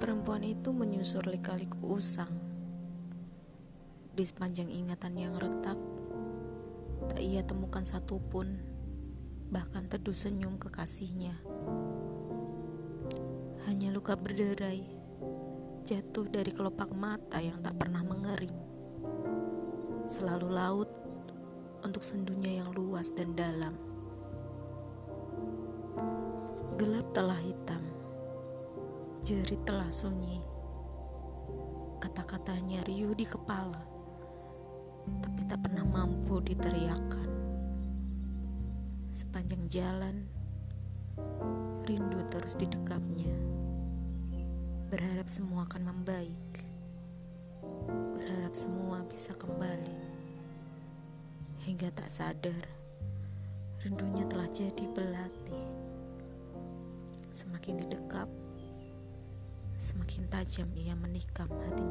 Perempuan itu menyusur lika-liku usang. Di sepanjang ingatan yang retak, tak ia temukan satupun, bahkan teduh senyum kekasihnya. Hanya luka berderai, jatuh dari kelopak mata yang tak pernah mengering. Selalu laut untuk sendunya yang luas dan dalam. Gelap telah hitam Jerit telah sunyi. Kata-katanya riuh di kepala, tapi tak pernah mampu diteriakkan. Sepanjang jalan, rindu terus didekapnya. Berharap semua akan membaik. Berharap semua bisa kembali. Hingga tak sadar, rindunya telah jadi belati. Semakin didekap, semakin tajam ia menikam sendiri.